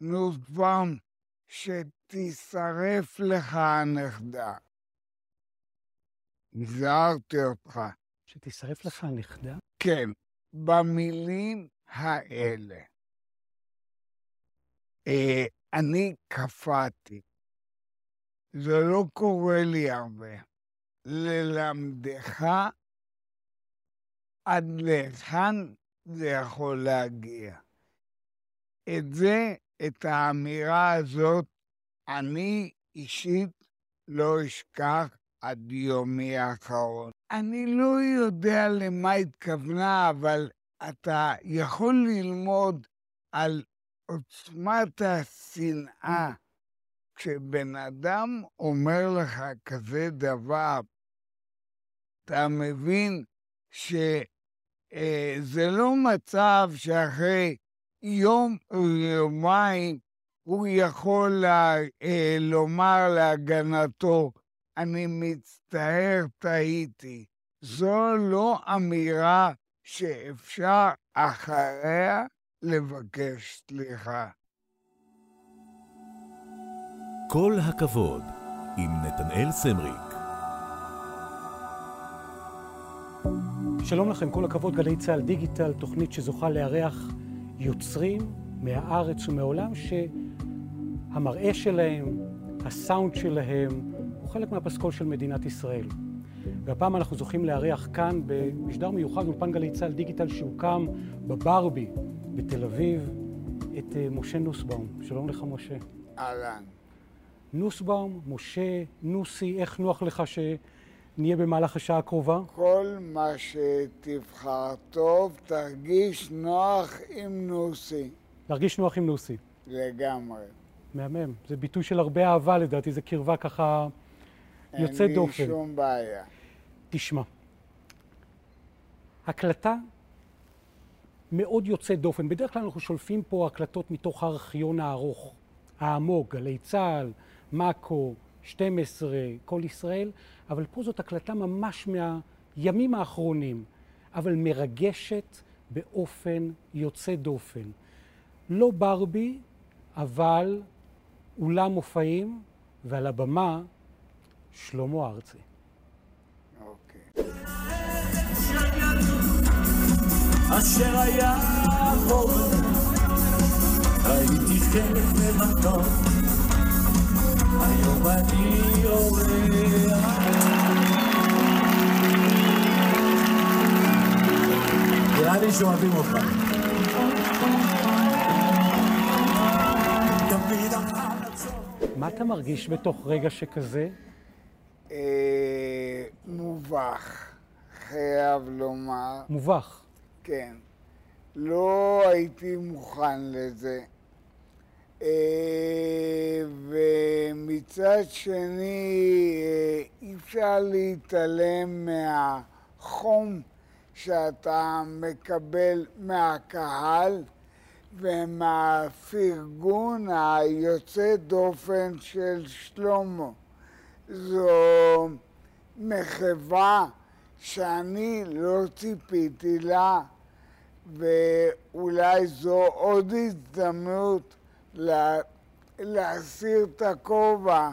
נוסבאום, שתישרף לך הנכדה. הזהרתי אותך. שתישרף לך הנכדה? כן, במילים האלה. אה, אני קפאתי. זה לא קורה לי הרבה. ללמדך עד להיכן זה יכול להגיע. את זה, את האמירה הזאת, אני אישית לא אשכח עד יומי האחרון. אני לא יודע למה התכוונה, אבל אתה יכול ללמוד על עוצמת השנאה. כשבן אדם אומר לך כזה דבר, אתה מבין שזה אה, לא מצב שאחרי יום או יומיים הוא יכול לה, אה, לומר להגנתו, אני מצטער, טעיתי. זו לא אמירה שאפשר אחריה לבקש סליחה. כל הכבוד עם נתנאל סמריק. שלום לכם, כל הכבוד גלי צה"ל דיגיטל, תוכנית שזוכה לארח יוצרים מהארץ ומעולם שהמראה שלהם, הסאונד שלהם, הוא חלק מהפסקול של מדינת ישראל. והפעם אנחנו זוכים לארח כאן במשדר מיוחד אולפן גלי צה"ל דיגיטל שהוקם בברבי בתל אביב את אה, משה נוסבאום. שלום לך, משה. אהלן. נוסבאום, משה, נוסי, איך נוח לך שנהיה במהלך השעה הקרובה? כל מה שתבחר טוב, תרגיש נוח עם נוסי. להרגיש נוח עם נוסי. לגמרי. מהמם. זה ביטוי של הרבה אהבה לדעתי, זה קרבה ככה יוצא דופן. אין לי שום בעיה. תשמע, הקלטה מאוד יוצא דופן. בדרך כלל אנחנו שולפים פה הקלטות מתוך הארכיון הארוך, העמוק, גלי צה"ל, מאקו, 12, כל ישראל, אבל פה זאת הקלטה ממש מהימים האחרונים, אבל מרגשת באופן יוצא דופן. לא ברבי, אבל אולם מופעים, ועל הבמה שלמה ארצי. אוקיי. אשר היה הייתי חלק. נראה לי שאוהבים אותך. מה אתה מרגיש בתוך רגע שכזה? אה, מובך, חייב לומר. מובך. כן. לא הייתי מוכן לזה. אה, ומצד שני, אה, אי אפשר להתעלם מהחום שאתה מקבל מהקהל ומהפרגון היוצא דופן של שלמה. זו מחווה שאני לא ציפיתי לה, ואולי זו עוד הזדמנות לה, להסיר את הכובע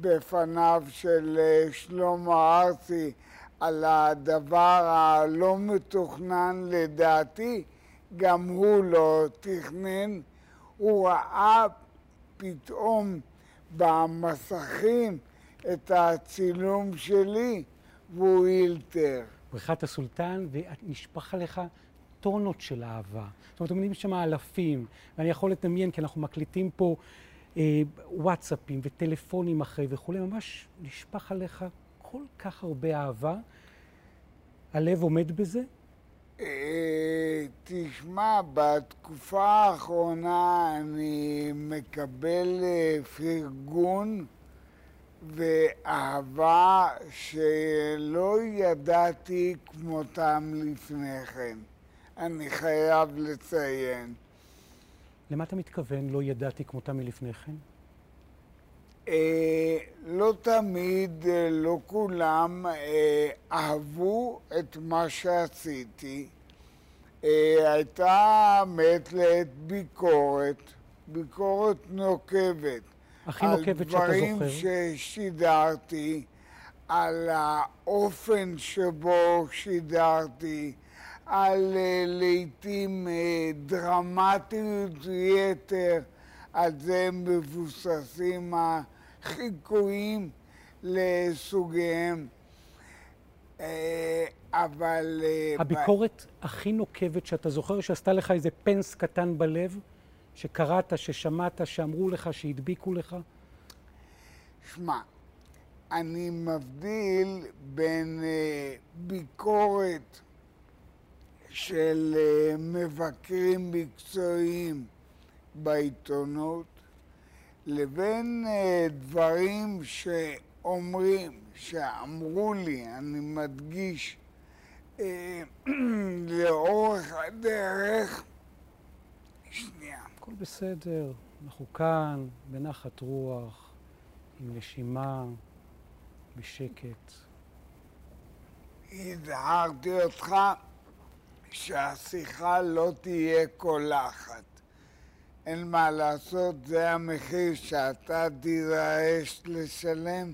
בפניו של אה, שלמה ארצי על הדבר הלא מתוכנן לדעתי, גם הוא לא תכנן. הוא ראה פתאום במסכים את הצילום שלי והוא אילתר. בריכת הסולטן, ונשפך עליך טונות של אהבה. זאת אומרת, עומדים שם אלפים, ואני יכול לדמיין, כי אנחנו מקליטים פה אה, וואטסאפים וטלפונים אחרי וכולי, ממש נשפך עליך כל כך הרבה אהבה. הלב עומד בזה? אה, תשמע, בתקופה האחרונה אני מקבל אה, פרגון ואהבה שלא ידעתי כמותם לפני כן. אני חייב לציין. למה אתה מתכוון לא ידעתי כמותה מלפני כן? אה, לא תמיד, אה, לא כולם אה, אהבו את מה שעשיתי. אה, הייתה מעת לעת ביקורת, ביקורת נוקבת. הכי נוקבת שאתה על דברים זוכר. ששידרתי, על האופן שבו שידרתי, על אה, לעיתים אה, דרמטיות יתר, על זה מבוססים החיקויים לסוגיהם. אה, אבל... אה, ב- הביקורת הכי נוקבת שאתה זוכר, שעשתה לך איזה פנס קטן בלב, שקראת, ששמעת, שאמרו לך, שהדביקו לך? שמע, אני מבדיל בין ביקורת של אה, מבקרים מקצועיים בעיתונות לבין אה, דברים שאומרים, שאמרו לי, אני מדגיש, אה, לאורך הדרך, שנייה. הכל בסדר, אנחנו כאן, בנחת רוח, עם נשימה, בשקט. הזהרתי אותך שהשיחה לא תהיה קולחת. אין מה לעשות, זה המחיר שאתה תידרש לשלם,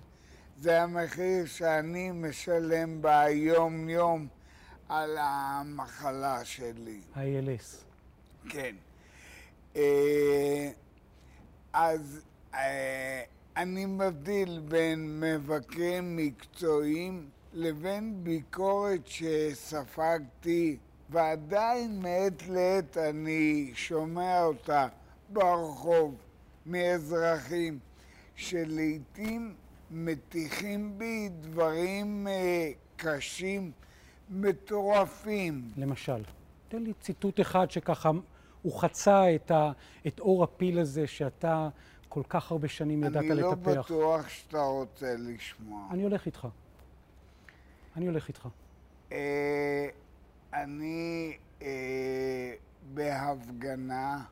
זה המחיר שאני משלם ביום-יום על המחלה שלי. ה-ALS. כן. אה, אז אה, אני מבדיל בין מבקרים מקצועיים לבין ביקורת שספגתי, ועדיין מעת לעת אני שומע אותה ברחוב מאזרחים שלעיתים מטיחים בי דברים אה, קשים, מטורפים. למשל, תן לי ציטוט אחד שככה הוא חצה את, ה, את אור הפיל הזה שאתה כל כך הרבה שנים ידעת אני לא לטפח. בטוח שאתה רוצה לשמוע. אני הולך איתך. אני הולך איתך. אה, אני אה, בהפגנה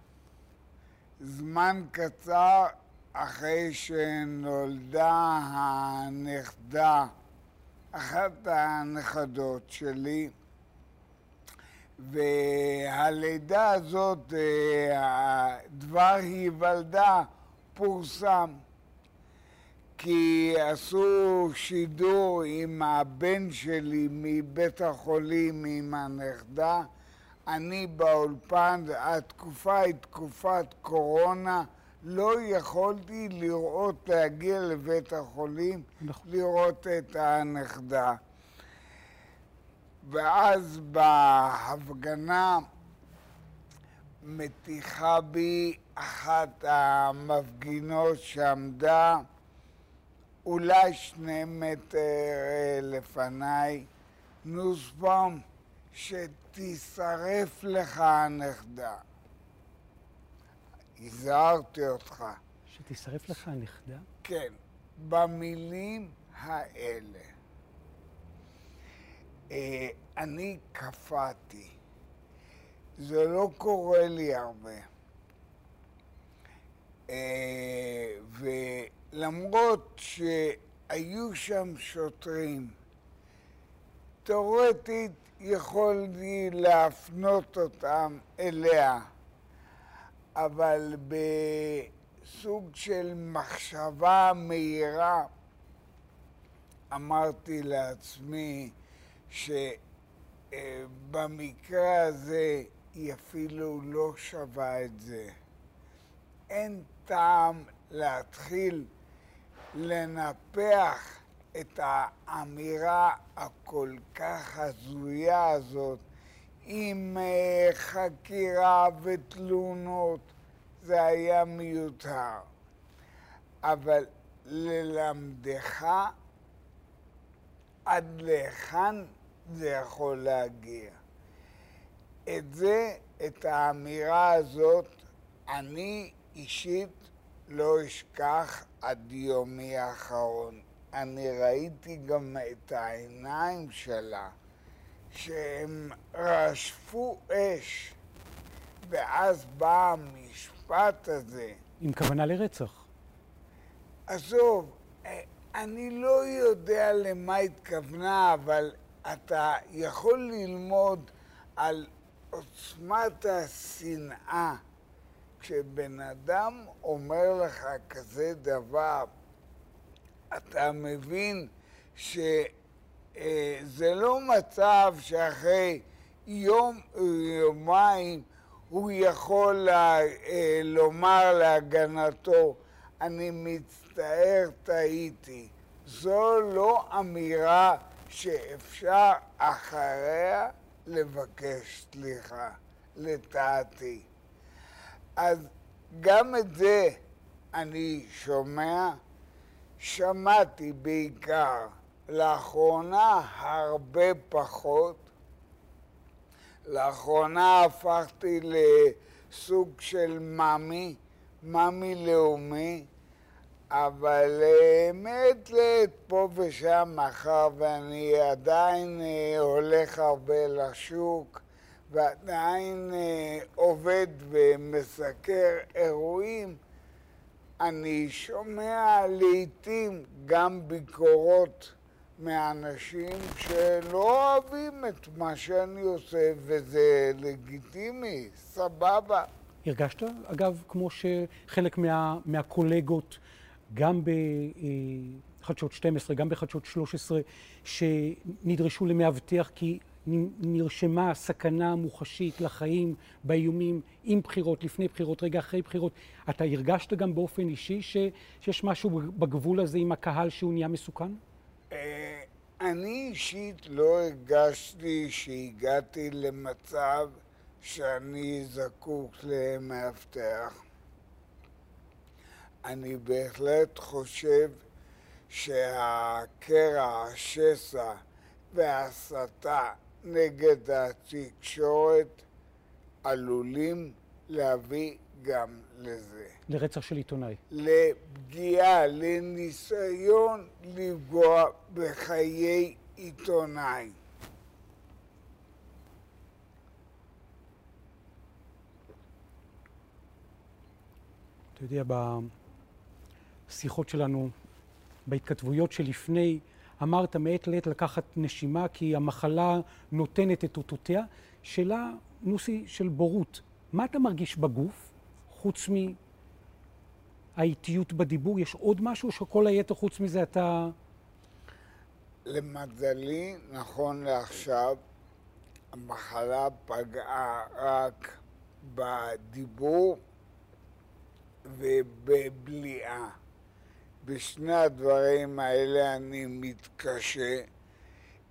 זמן קצר אחרי שנולדה הנכדה, אחת הנכדות שלי, והלידה הזאת, אה, דבר היוולדה, פורסם. כי עשו שידור עם הבן שלי מבית החולים, עם הנכדה. אני באולפן, התקופה היא תקופת קורונה, לא יכולתי לראות, להגיע לבית החולים, נכון. לראות את הנכדה. ואז בהפגנה מטיחה בי אחת המפגינות שעמדה אולי שני מטר אה, לפניי, נוסבאום, שתישרף לך הנכדה. הזהרתי אותך. שתישרף לך הנכדה? כן, במילים האלה. אה, אני קפאתי. זה לא קורה לי הרבה. אה, ולמרות שהיו שם שוטרים, תאורטית יכולתי להפנות אותם אליה, אבל בסוג של מחשבה מהירה אמרתי לעצמי שבמקרה הזה היא אפילו לא שווה את זה. אין טעם להתחיל לנפח את האמירה הכל כך הזויה הזאת עם אה, חקירה ותלונות, זה היה מיותר. אבל ללמדך עד להיכן זה יכול להגיע. את זה, את האמירה הזאת, אני אישית לא אשכח עד יומי האחרון. אני ראיתי גם את העיניים שלה, שהם רשפו אש, ואז בא המשפט הזה. עם כוונה לרצח. עזוב, אה, אני לא יודע למה התכוונה, אבל אתה יכול ללמוד על עוצמת השנאה כשבן אדם אומר לך כזה דבר, אתה מבין שזה לא מצב שאחרי יום או יומיים הוא יכול אה, לומר להגנתו, אני מצטער, טעיתי. זו לא אמירה שאפשר אחריה לבקש סליחה, לטעתי. אז גם את זה אני שומע, שמעתי בעיקר, לאחרונה הרבה פחות. לאחרונה הפכתי לסוג של מאמי, מאמי לאומי, אבל אה, מעת לעת פה ושם, מאחר ואני עדיין אה, הולך הרבה לשוק ועדיין אה, עובד ומסקר אירועים, אני שומע לעיתים גם ביקורות מאנשים שלא אוהבים את מה שאני עושה, וזה לגיטימי, סבבה. הרגשת, אגב, כמו שחלק מה, מהקולגות, גם בחדשות 12, גם בחדשות 13, שנדרשו למאבטח כי נרשמה סכנה מוחשית לחיים באיומים עם בחירות, לפני בחירות, רגע אחרי בחירות. אתה הרגשת גם באופן אישי ש, שיש משהו בגבול הזה עם הקהל שהוא נהיה מסוכן? אה, אני אישית לא הרגשתי שהגעתי למצב שאני זקוק למאבטח. אני בהחלט חושב שהקרע, השסע וההסתה נגד התקשורת עלולים להביא גם לזה. לרצח של עיתונאי. לפגיעה, לניסיון לפגוע בחיי עיתונאי. אתה יודע, בשיחות שלנו, בהתכתבויות שלפני, אמרת מעת לעת לקחת נשימה כי המחלה נותנת את אותותיה. שאלה, נוסי, של בורות. מה אתה מרגיש בגוף, חוץ מהאיטיות בדיבור? יש עוד משהו שכל היתר חוץ מזה אתה... למזלי, נכון לעכשיו, המחלה פגעה רק בדיבור ובבליעה. בשני הדברים האלה אני מתקשה.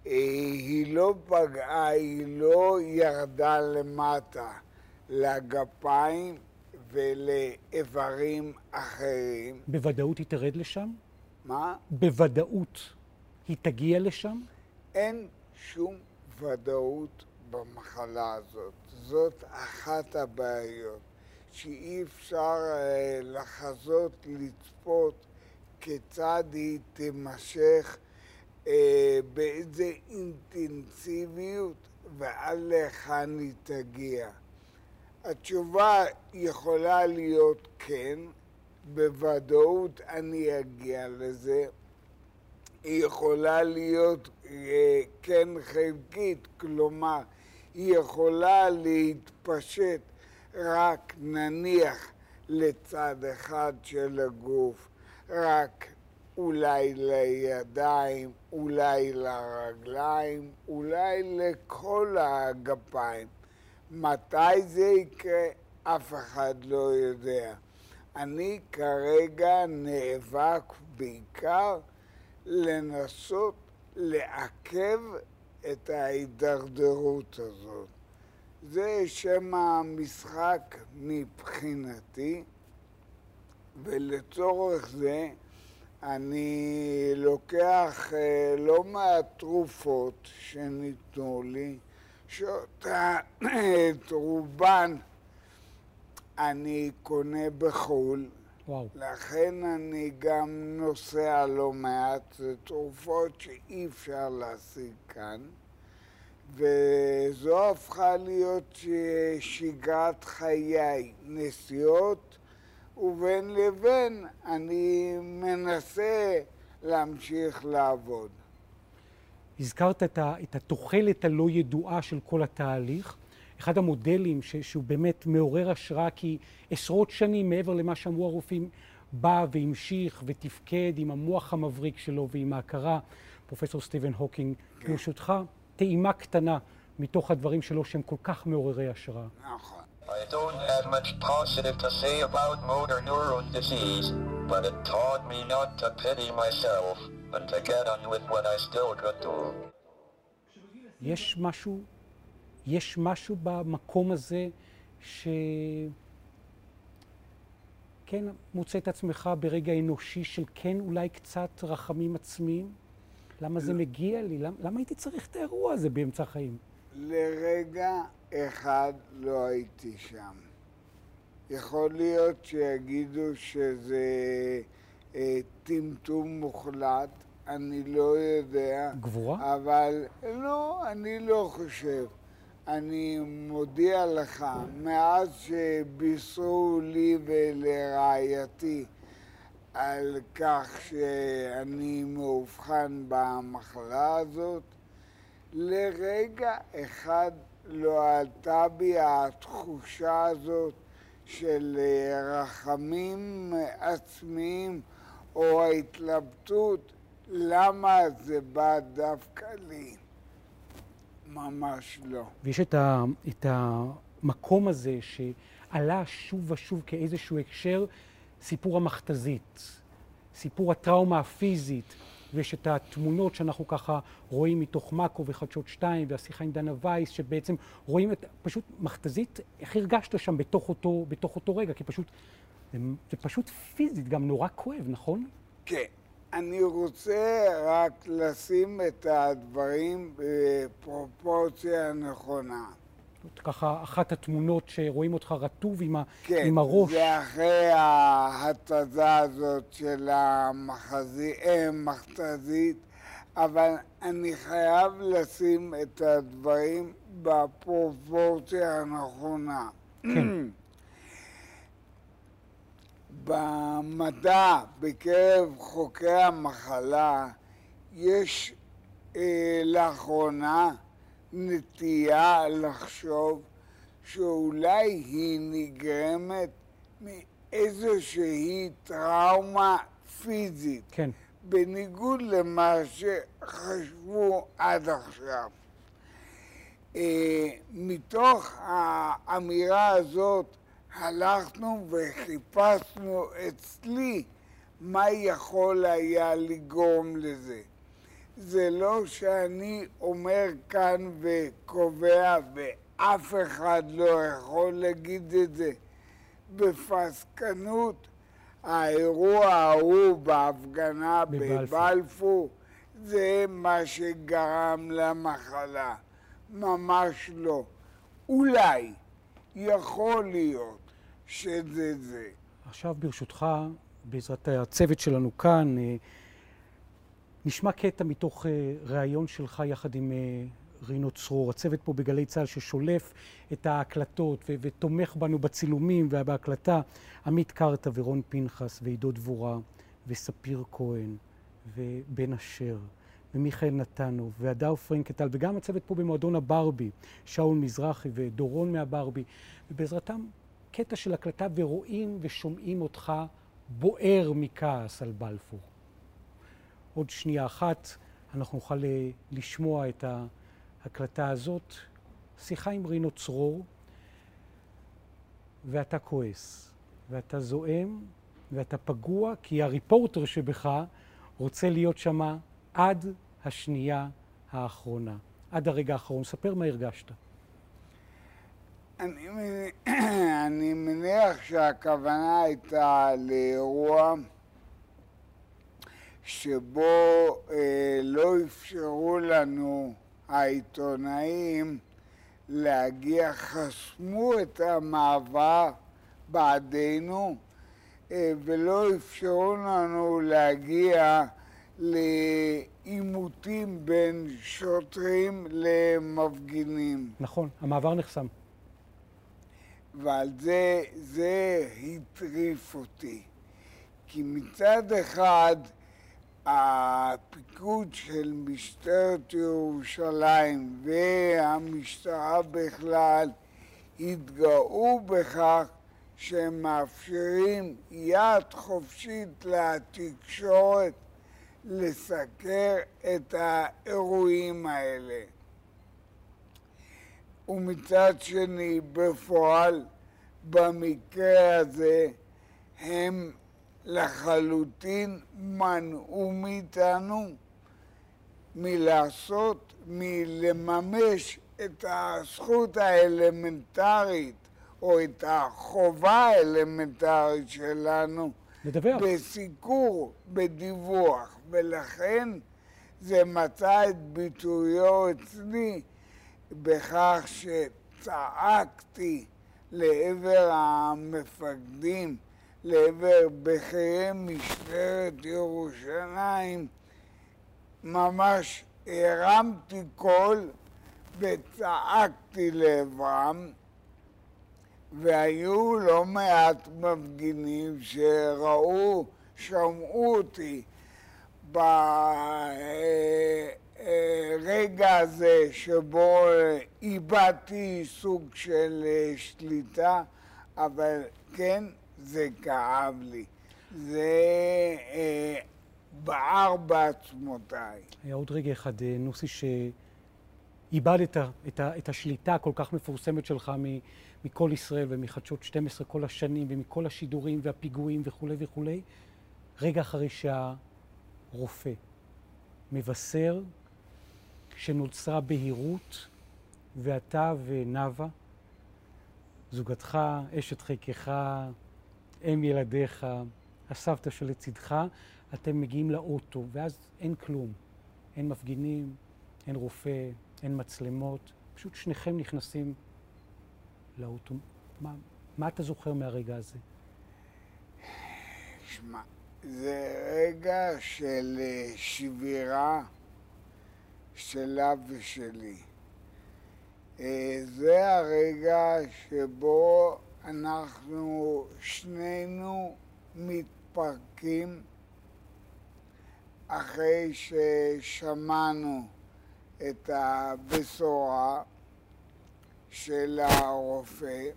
אה, היא לא פגעה, היא לא ירדה למטה לגפיים ולאיברים אחרים. בוודאות היא תרד לשם? מה? בוודאות היא תגיע לשם? אין שום ודאות במחלה הזאת. זאת אחת הבעיות, שאי אפשר אה, לחזות, לצפות כיצד היא תימשך, אה, באיזה אינטנסיביות ועד להיכן היא תגיע. התשובה יכולה להיות כן, בוודאות אני אגיע לזה. היא יכולה להיות אה, כן חלקית, כלומר, היא יכולה להתפשט רק נניח לצד אחד של הגוף, רק אולי לידיים, אולי לרגליים, אולי לכל הגפיים. מתי זה יקרה? אף אחד לא יודע. אני כרגע נאבק בעיקר לנסות לעכב את ההידרדרות הזאת. זה שם המשחק מבחינתי, ולצורך זה אני לוקח אה, לא מעט תרופות שניתנו לי, שאת רובן אני קונה בחו"ל. וואו. לכן אני גם נוסע לא מעט, זה תרופות שאי אפשר להשיג כאן. וזו הפכה להיות שגרת חיי, נסיעות, ובין לבין אני מנסה להמשיך לעבוד. הזכרת את, ה, את התוחלת הלא ידועה של כל התהליך. אחד המודלים ש, שהוא באמת מעורר השראה, כי עשרות שנים מעבר למה שאמרו הרופאים, בא והמשיך ותפקד עם המוח המבריק שלו ועם ההכרה, פרופסור סטיבן הוקינג. כן. ברשותך, טעימה קטנה מתוך הדברים שלו שהם כל כך מעוררי השראה. נכון. I don't have much positive to say about motor neuron disease, but it taught me not to pity myself and to get on with what I still could do. יש משהו, יש משהו במקום הזה ש... כן, מוצא את עצמך ברגע אנושי של כן אולי קצת רחמים עצמיים? למה זה מגיע לי? למה, למה הייתי צריך את האירוע הזה באמצע החיים? לרגע אחד לא הייתי שם. יכול להיות שיגידו שזה אה, טמטום מוחלט, אני לא יודע. גבורה? אבל לא, אני לא חושב. אני מודיע לך, מאז שבישרו לי ולרעייתי על כך שאני מאובחן במחלה הזאת, לרגע אחד לא עלתה בי התחושה הזאת של אה, רחמים עצמיים או ההתלבטות למה זה בא דווקא לי. ממש לא. ויש את, ה, את המקום הזה שעלה שוב ושוב כאיזשהו הקשר, סיפור המכתזית, סיפור הטראומה הפיזית, ויש את התמונות שאנחנו ככה רואים מתוך מאקו וחדשות 2 והשיחה עם דנה וייס, שבעצם רואים את, פשוט מכתזית, איך הרגשת שם בתוך אותו, בתוך אותו רגע, כי פשוט, זה, זה פשוט פיזית, גם נורא כואב, נכון? כן. אני רוצה רק לשים את הדברים בפרופורציה נכונה. ככה אחת התמונות שרואים אותך רטוב עם, ה, כן, עם הראש. זה אחרי ההתזה הזאת של המכתזית, אבל אני חייב לשים את הדברים בפרופורציה הנכונה. כן. במדע, בקרב חוקרי המחלה, יש אה, לאחרונה נטייה לחשוב שאולי היא נגרמת מאיזושהי טראומה פיזית, כן. בניגוד למה שחשבו עד עכשיו. אה, מתוך האמירה הזאת הלכנו וחיפשנו אצלי מה יכול היה לגרום לזה. זה לא שאני אומר כאן וקובע ואף אחד לא יכול להגיד את זה. בפסקנות, האירוע ההוא בהפגנה בבלפור. זה מה שגרם למחלה. ממש לא. אולי, יכול להיות שזה זה. עכשיו ברשותך, בעזרת הצוות שלנו כאן, אה, נשמע קטע מתוך אה, ראיון שלך יחד עם אה, רינו צרור, הצוות פה בגלי צה"ל ששולף את ההקלטות ו- ותומך בנו בצילומים ובהקלטה, עמית קרתא ורון פנחס ועידו דבורה וספיר כהן ובן אשר ומיכאל נתנוב והדר פרנקטל וגם הצוות פה במועדון הברבי, שאול מזרחי ודורון מהברבי, ובעזרתם קטע של הקלטה ורואים ושומעים אותך בוער מכעס על בלפור. עוד שנייה אחת אנחנו נוכל אה, לשמוע את ההקלטה הזאת, שיחה עם רינו צרור, ואתה כועס, ואתה זועם, ואתה פגוע, כי הריפורטר שבך רוצה להיות שמה עד השנייה האחרונה, עד הרגע האחרון. ספר מה הרגשת. אני, אני מניח שהכוונה הייתה לאירוע שבו אה, לא אפשרו לנו העיתונאים להגיע, חסמו את המעבר בעדנו אה, ולא אפשרו לנו להגיע לעימותים בין שוטרים למפגינים. נכון, המעבר נחסם. ועל זה, זה הטריף אותי. כי מצד אחד, הפיקוד של משטרת ירושלים והמשטרה בכלל התגאו בכך שהם מאפשרים יד חופשית לתקשורת לסקר את האירועים האלה. ומצד שני, בפועל, במקרה הזה, הם לחלוטין מנעו מאיתנו מלעשות, מלממש את הזכות האלמנטרית או את החובה האלמנטרית שלנו לדווח. בסיקור, בדיווח, ולכן זה מצא את ביטויו אצלי בכך שצעקתי לעבר המפקדים, לעבר בכירי משטרת ירושלים, ממש הרמתי קול וצעקתי לעברם, והיו לא מעט מפגינים שראו, שמעו אותי. ברגע הזה שבו איבדתי סוג של שליטה, אבל כן, זה כאב לי. זה אה, בער בעצמותיי. היה עוד רגע אחד, אה, נוסי, שאיבדת את, ה, את השליטה הכל כך מפורסמת שלך מ, מכל ישראל ומחדשות 12 כל השנים ומכל השידורים והפיגועים וכולי וכולי, רגע אחרי שהרופא מבשר שנוצרה בהירות ואתה ונאוה, זוגתך, אשת חיקך, אם ילדיך, הסבתא שלצידך, אתם מגיעים לאוטו, ואז אין כלום. אין מפגינים, אין רופא, אין מצלמות, פשוט שניכם נכנסים לאוטו. מה, מה אתה זוכר מהרגע הזה? שמע, זה רגע של אה, שבירה שלה ושלי. אה, זה הרגע שבו אנחנו שנינו מתפרקים אחרי ששמענו את הבשורה של הרופא.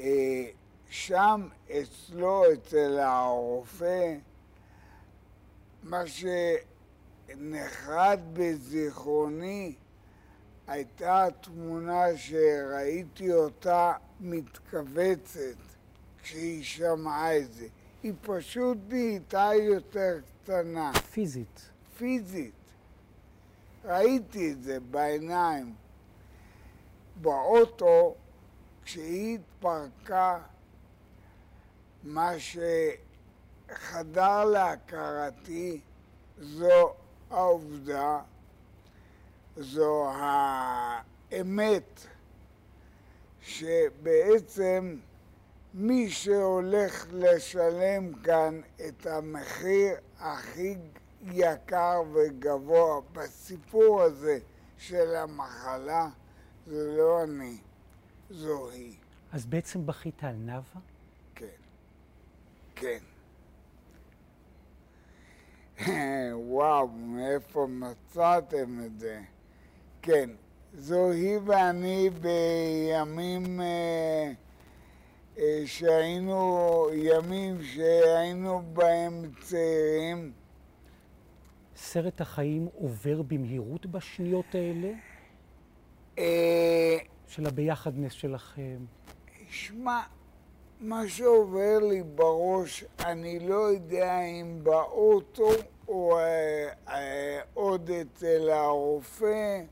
אה, שם אצלו, אצל הרופא, מה שנחרד בזיכרוני הייתה תמונה שראיתי אותה מתכווצת כשהיא שמעה את זה. היא פשוט נהייתה יותר קטנה. פיזית. פיזית. ראיתי את זה בעיניים. באוטו, כשהיא התפרקה, מה שחדר להכרתי זו העובדה, זו האמת, שבעצם מי שהולך לשלם כאן את המחיר הכי יקר וגבוה בסיפור הזה של המחלה, זה לא אני, זו היא. אז בעצם בכית על נאוה? כן. כן. וואו, מאיפה מצאתם את זה? כן, זו היא ואני בימים אה, אה, שהיינו, ימים שהיינו בהם צעירים. סרט החיים עובר במהירות בשניות האלה? אה, של הביחדנס שלכם? שמע, מה שעובר לי בראש, אני לא יודע אם באוטו או אה, אה, עוד אצל הרופא,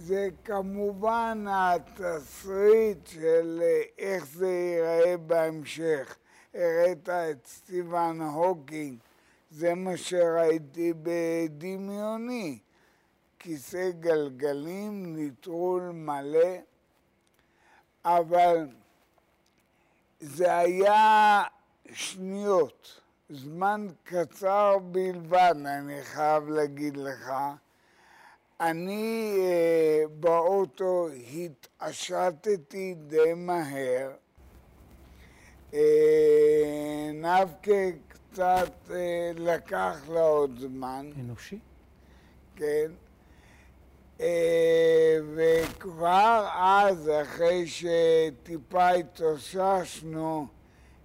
זה כמובן התסריט של אה, איך זה ייראה בהמשך. הראת את סטיבן הוקינג, זה מה שראיתי בדמיוני. כיסא גלגלים, נטרול מלא, אבל זה היה שניות, זמן קצר בלבד, אני חייב להגיד לך. אני אה, באוטו התעשתתי די מהר. אה, נבקה קצת אה, לקח לה עוד זמן, אנושי? כן, וכבר אז, אחרי שטיפה התאוששנו,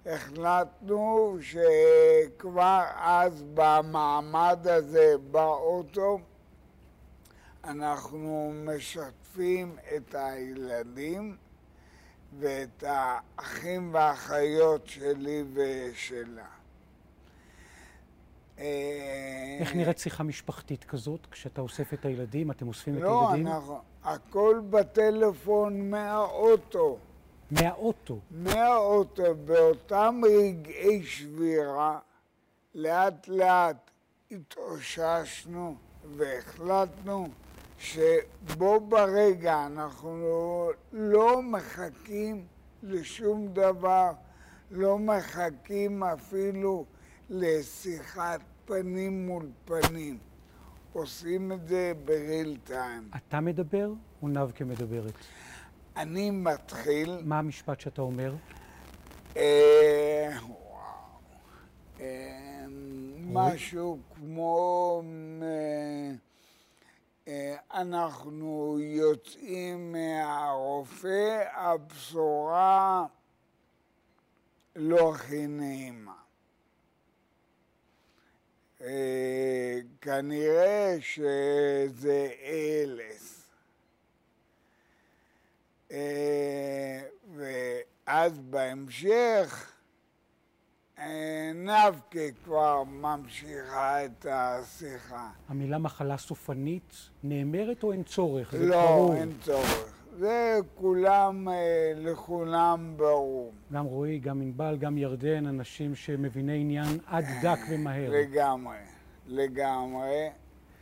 החלטנו שכבר אז במעמד הזה באוטו אנחנו משתפים את הילדים ואת האחים והאחיות שלי ושלה. אה, איך נראית שיחה משפחתית כזאת, כשאתה אוסף את הילדים, אתם אוספים את לא, הילדים? אנחנו, הכל בטלפון מהאוטו. מהאוטו. מהאוטו, באותם רגעי שבירה, לאט לאט התאוששנו והחלטנו שבו ברגע אנחנו לא מחכים לשום דבר, לא מחכים אפילו לשיחת פנים מול פנים. עושים את זה בריל טיים. אתה מדבר או נבקה מדברת? אני מתחיל מה המשפט שאתה אומר? אה, וואו. אה, משהו כמו אה, אה, אנחנו יוצאים מהרופא, הבשורה לא הכי נעימה. אה, כנראה שזה אלס. אה, ואז בהמשך אה, נבקה כבר ממשיכה את השיחה. המילה מחלה סופנית נאמרת או אין צורך? לא. אין צורך. זה כולם, אה, לכולם ברור. גם רועי, גם ענבל, גם ירדן, אנשים שמביני עניין עד דק ומהר. לגמרי, לגמרי.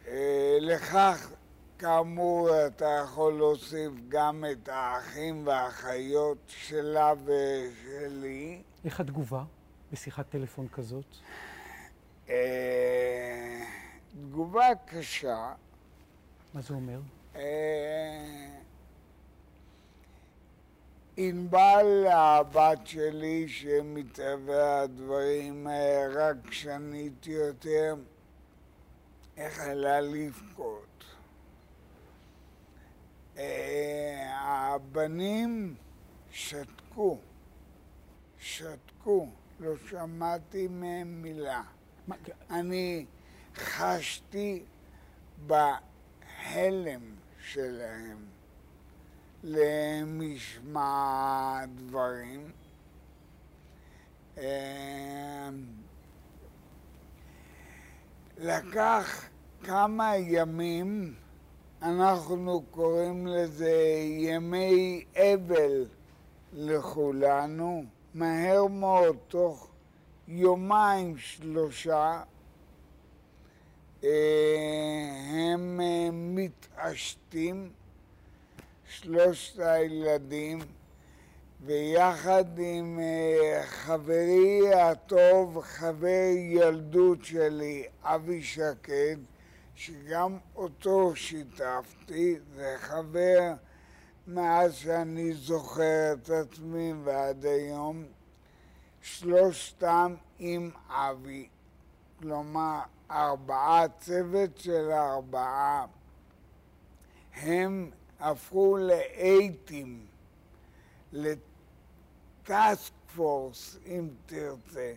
אה, לכך, כאמור, אתה יכול להוסיף גם את האחים והאחיות שלה ושלי. איך התגובה בשיחת טלפון כזאת? אה, תגובה קשה. מה זה אומר? אה, ענבל, הבת שלי, שמטבע הדברים אה, רגשנית יותר, החלה לבכות. הבנים שתקו, שתקו, לא שמעתי מהם מילה. מה, אני חשתי בהלם שלהם למשמע הדברים. אה, לקח כמה ימים, אנחנו קוראים לזה ימי אבל לכולנו, מהר מאוד, תוך יומיים שלושה, אה, הם אה, מתעשתים, שלושת הילדים, ויחד עם אה, חברי הטוב, חבר ילדות שלי, אבי שקד, שגם אותו שיתפתי, זה חבר מאז שאני זוכר את עצמי ועד היום, שלושתם עם אבי, כלומר ארבעה, צוות של ארבעה, הם הפכו לאייטים, לטאסק פורס, אם תרצה.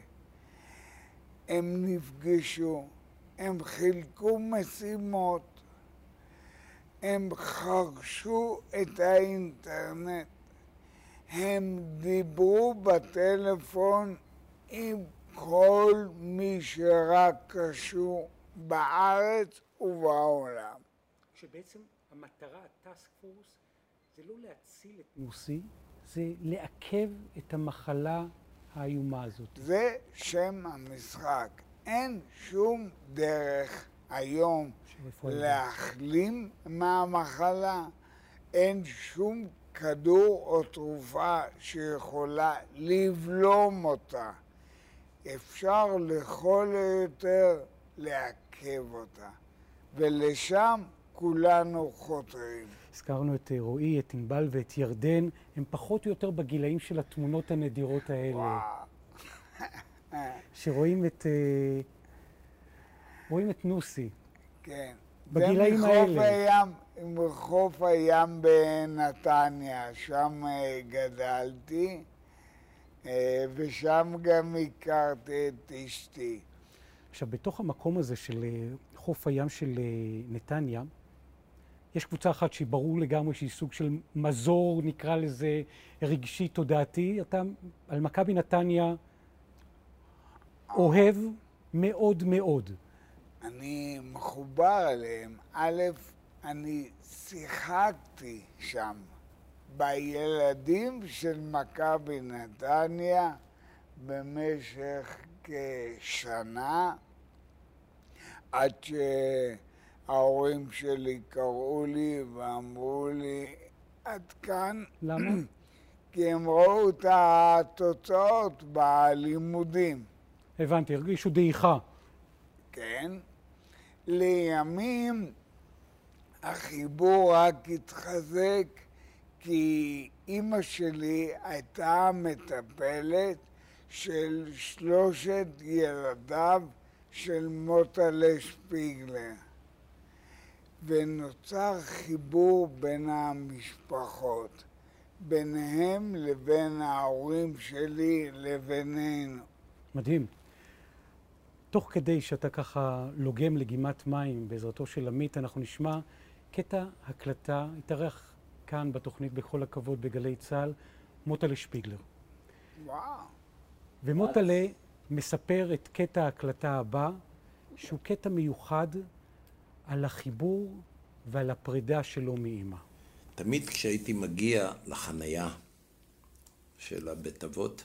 הם נפגשו, הם חילקו משימות, הם חרשו את האינטרנט, הם דיברו בטלפון עם כל מי שרק קשור בארץ ובעולם. שבעצם המטרה, הטאסק פורס, זה לא להציל את נוסי, זה לעכב את המחלה האיומה הזאת. זה שם המשחק. אין שום דרך היום להחלים מהמחלה. אין שום כדור או תרופה שיכולה לבלום אותה. אפשר לכל היותר לעכב אותה, ולשם כולנו חותרים. הזכרנו את אה, רועי, את ענבל ואת ירדן, הם פחות או יותר בגילאים של התמונות הנדירות האלה, שרואים את... רואים את נוסי. כן. בגילאים האלה. הים, מחוף הים בנתניה, שם אה, גדלתי, אה, ושם גם הכרתי את אשתי. עכשיו, בתוך המקום הזה של אה, חוף הים של נתניה, יש קבוצה אחת שהיא ברור לגמרי שהיא סוג של מזור, נקרא לזה, רגשי תודעתי. אתה על מכבי נתניה אוהב מאוד מאוד. אני מחובר אליהם. א', אני שיחקתי שם בילדים של מכבי נתניה במשך כשנה, עד שההורים שלי קראו לי ואמרו לי, עד כאן, למה? כי הם ראו את התוצאות בלימודים. הבנתי, הרגישו דעיכה. כן? לימים החיבור רק התחזק כי אימא שלי הייתה מטפלת של שלושת ילדיו של מוטלה שפיגלר ונוצר חיבור בין המשפחות, ביניהם לבין ההורים שלי לבינינו. מדהים. תוך כדי שאתה ככה לוגם לגימת מים בעזרתו של עמית, אנחנו נשמע קטע הקלטה, התארח כאן בתוכנית בכל הכבוד בגלי צה"ל, מוטלה שפיגלר. וואו. ומוטלה מספר את קטע ההקלטה הבא, שהוא קטע מיוחד על החיבור ועל הפרידה שלו מאימא. תמיד כשהייתי מגיע לחנייה של הבית אבות,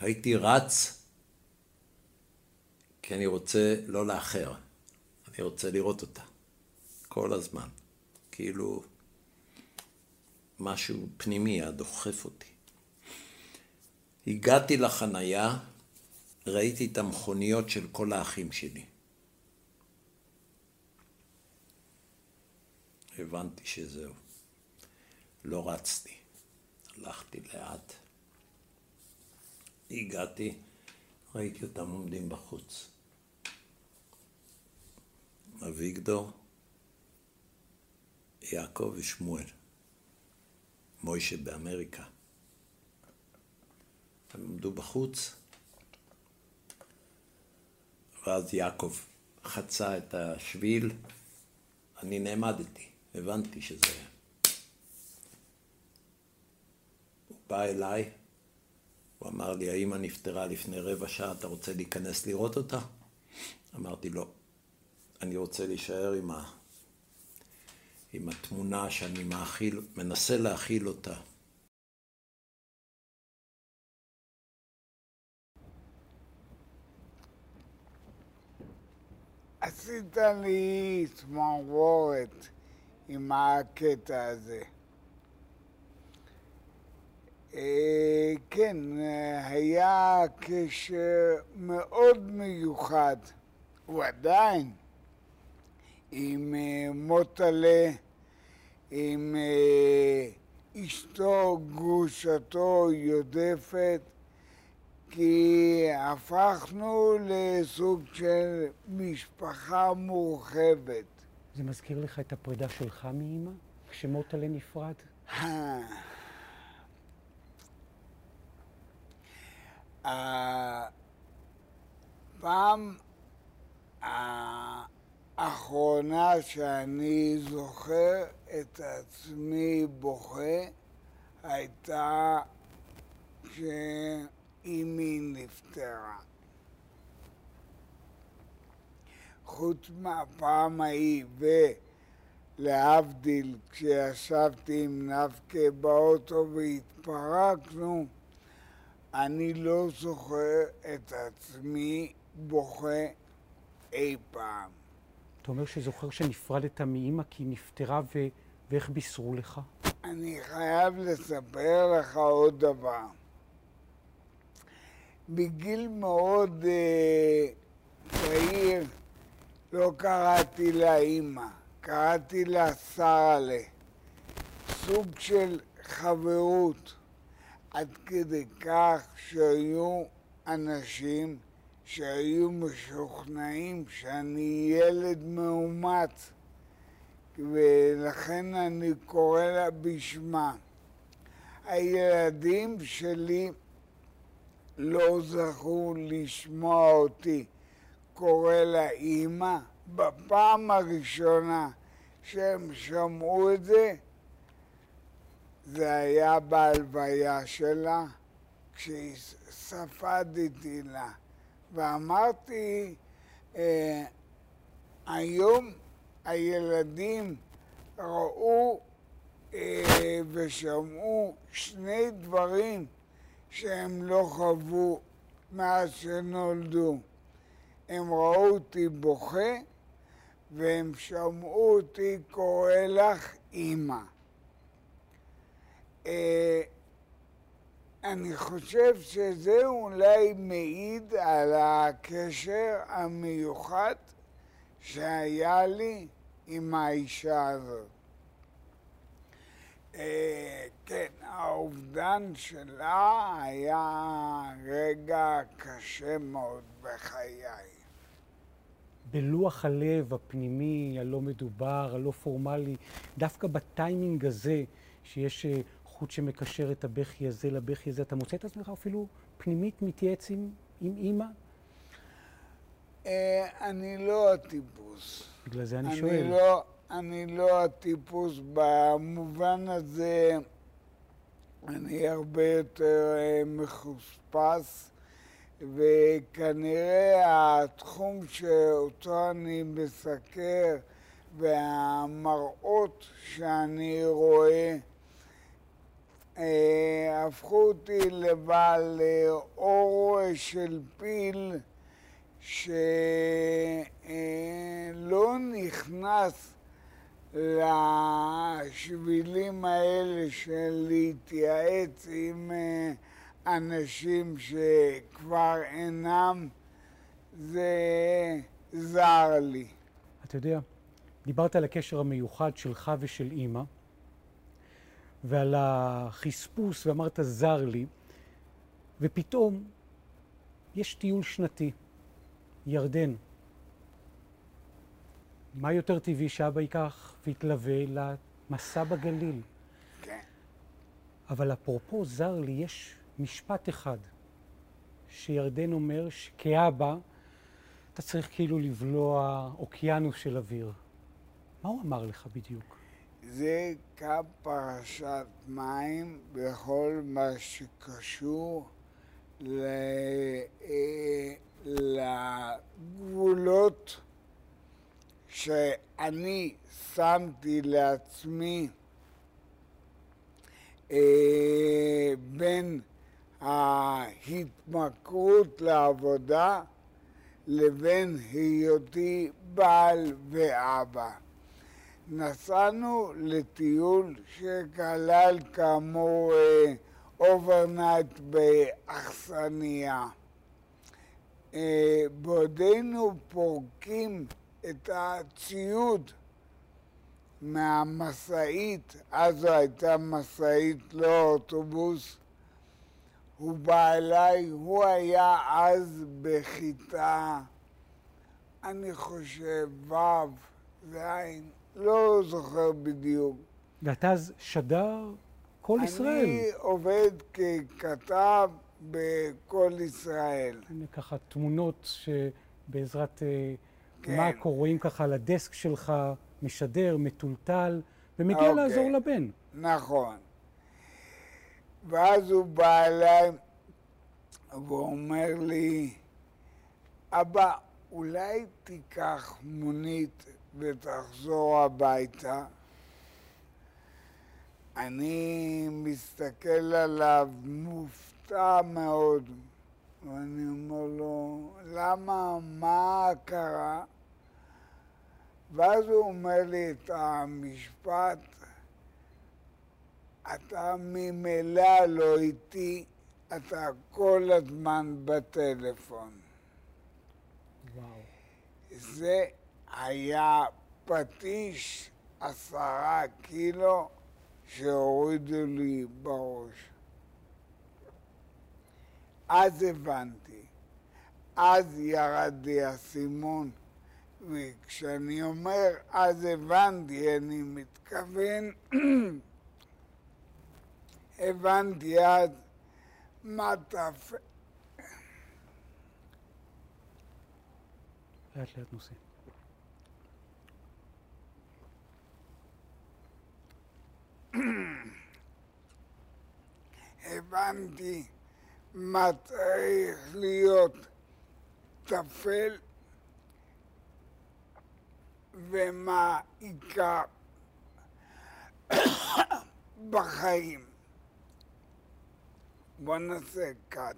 הייתי רץ כי אני רוצה לא לאחר, אני רוצה לראות אותה כל הזמן, כאילו משהו פנימי דוחף אותי. הגעתי לחנייה, ראיתי את המכוניות של כל האחים שלי. הבנתי שזהו. לא רצתי, הלכתי לאט. הגעתי, ראיתי אותם עומדים בחוץ. אביגדור, יעקב ושמואל. מוישה באמריקה. הם עמדו בחוץ, ואז יעקב חצה את השביל, אני נעמדתי, הבנתי שזה... הוא בא אליי, הוא אמר לי, האמא נפטרה לפני רבע שעה, אתה רוצה להיכנס לראות אותה? אמרתי, לא. אני רוצה להישאר עם, ה... עם התמונה שאני מאכיל, מנסה להכיל אותה. עשית לי צמרמורת עם הקטע הזה. אה, כן, היה קשר מאוד מיוחד, הוא עדיין, עם אה, מוטלה, עם אה, אשתו, גרושתו יודפת, כי הפכנו לסוג של משפחה מורחבת. זה מזכיר לך את הפרידה שלך מאימא, כשמוטלה נפרד? הפעם האחרונה שאני זוכר את עצמי בוכה הייתה כשאימי נפטרה. חוץ מהפעם ההיא, ולהבדיל, כשישבתי עם נפקה באוטו והתפרקנו, אני לא זוכר את עצמי בוכה אי פעם. אתה אומר שזוכר שנפרדת מאימא כי היא נפטרה ו... ואיך בישרו לך? אני חייב לספר לך עוד דבר. בגיל מאוד אה, צעיר לא קראתי לה אימא, קראתי לה שרלה. סוג של חברות, עד כדי כך שהיו אנשים שהיו משוכנעים שאני ילד מאומץ, ולכן אני קורא לה בשמה. הילדים שלי לא זכו לשמוע אותי קורא לה אימא. בפעם הראשונה שהם שמעו את זה, זה היה בהלוויה שלה, כשספדתי לה, ואמרתי, אה, היום הילדים ראו אה, ושמעו שני דברים שהם לא חוו מאז שנולדו. הם ראו אותי בוכה והם שמעו אותי קורא לך אימא. אה, אני חושב שזה אולי מעיד על הקשר המיוחד שהיה לי עם האישה הזאת. אה, כן, האובדן שלה היה רגע קשה מאוד בחיי. בלוח הלב הפנימי, הלא מדובר, הלא פורמלי, דווקא בטיימינג הזה, שיש אה, חוט שמקשר את הבכי הזה לבכי הזה, אתה מוצא את עצמך אפילו פנימית מתייעץ עם, עם אימא? אה, אני לא הטיפוס. בגלל זה אני, אני שואל. לא, אני לא הטיפוס במובן הזה, אני הרבה יותר אה, מחוספס, וכנראה התחום שאותו אני מסקר והמראות שאני רואה אה, הפכו אותי לבעל אה, אור של פיל שלא נכנס לשבילים האלה של להתייעץ עם אה, אנשים שכבר אינם, זה זר לי. אתה יודע, דיברת על הקשר המיוחד שלך ושל אימא, ועל החספוס, ואמרת זר לי, ופתאום יש טיול שנתי, ירדן. מה יותר טבעי שאבא ייקח ויתלווה למסע בגליל? כן. אבל אפרופו זר לי, יש משפט אחד שירדן אומר שכאבא אתה צריך כאילו לבלוע אוקיינוס של אוויר. מה הוא אמר לך בדיוק? זה קו פרשת מים בכל מה שקשור ל... אה, לגבולות שאני שמתי לעצמי אה, בין ההתמכרות לעבודה לבין היותי בעל ואבא. נסענו לטיול שכלל כאמור overnight באכסניה. אה, בעודנו פורקים את הציוד מהמשאית, אז זו הייתה משאית, לא אוטובוס, הוא בא אליי, הוא היה אז בכיתה, אני חושב, ו', ז', לא זוכר בדיוק. ואתה אז שדר כל ישראל. אני עובד ככתב בכל ישראל. הנה ככה תמונות שבעזרת אה, כן. מאקו רואים ככה על הדסק שלך, משדר, מטולטל, ומגיע אוקיי. לעזור לבן. נכון. ואז הוא בא אליי ואומר לי, אבא, אולי תיקח מונית ותחזור הביתה? אני מסתכל עליו מופתע מאוד, ואני אומר לו, למה? מה קרה? ואז הוא אומר לי את המשפט, אתה ממילא לא איתי, אתה כל הזמן בטלפון. וואו. זה היה פטיש עשרה קילו שהורידו לי בראש. אז הבנתי. אז ירד לי האסימון. וכשאני אומר אז הבנתי, אני מתכוון, הבנתי אז מה תפ... לאט לאט נוסעים. הבנתי מה צריך להיות טפל ומה עיקר בחיים. בוא נעשה קאט.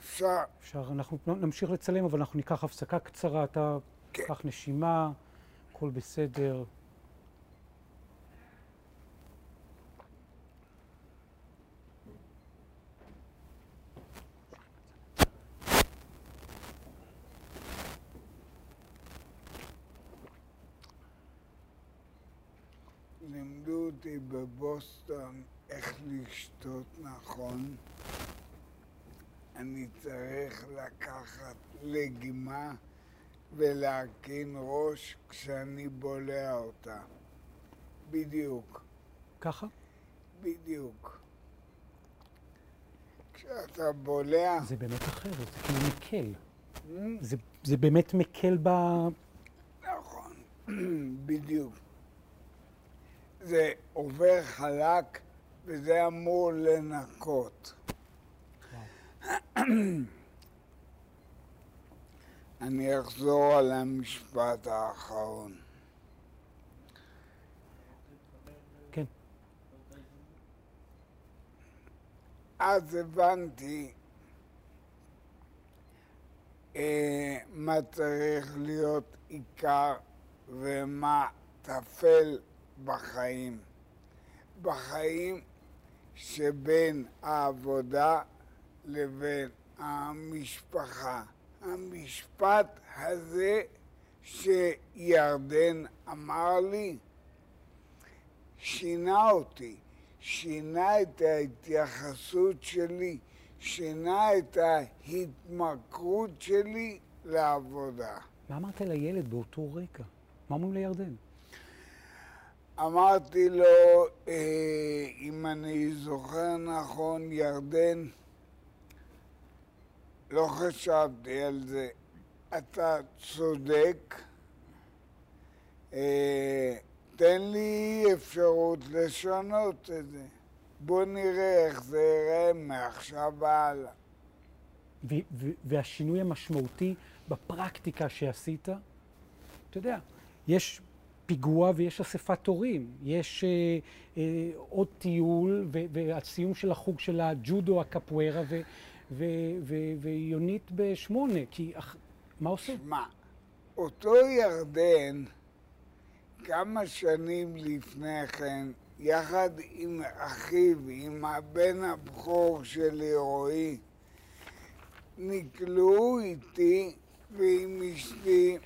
אפשר? אפשר, אנחנו נמשיך לצלם, אבל אנחנו ניקח הפסקה קצרה. אתה כן. קח נשימה, הכל בסדר. לימדו אותי בבוסטון איך לשתות נכון. אני צריך לקחת לגימה ולהרכין ראש כשאני בולע אותה. בדיוק, ככה? בדיוק. כשאתה בולע, זה באמת אחרת, זה כאילו מקל. Mm. זה, זה באמת מקל ב... נכון, בדיוק. זה עובר חלק וזה אמור לנקות. אני אחזור על המשפט האחרון. כן. אז הבנתי אה, מה צריך להיות עיקר ומה טפל בחיים. בחיים שבין העבודה לבין המשפחה. המשפט הזה שירדן אמר לי, שינה אותי, שינה את ההתייחסות שלי, שינה את ההתמכרות שלי לעבודה. מה אמרת לילד באותו רגע? מה אומרים לירדן? אמרתי לו, אה, אם אני זוכר נכון, ירדן, לא חשבתי על זה. אתה צודק. אה, תן לי אפשרות לשנות את זה. בוא נראה איך זה ייראה מעכשיו ו- והשינוי המשמעותי בפרקטיקה שעשית, אתה יודע, יש פיגוע ויש אספת הורים, יש אה, אה, עוד טיול ו- והסיום של החוג של הג'ודו, הקפוארה ו- ו- ו- ויונית בשמונה, כי אח... מה עושה? מה, אותו ירדן, כמה שנים לפני כן, יחד עם אחיו, עם הבן הבכור שלי, רועי, נקלעו איתי ועם אשתי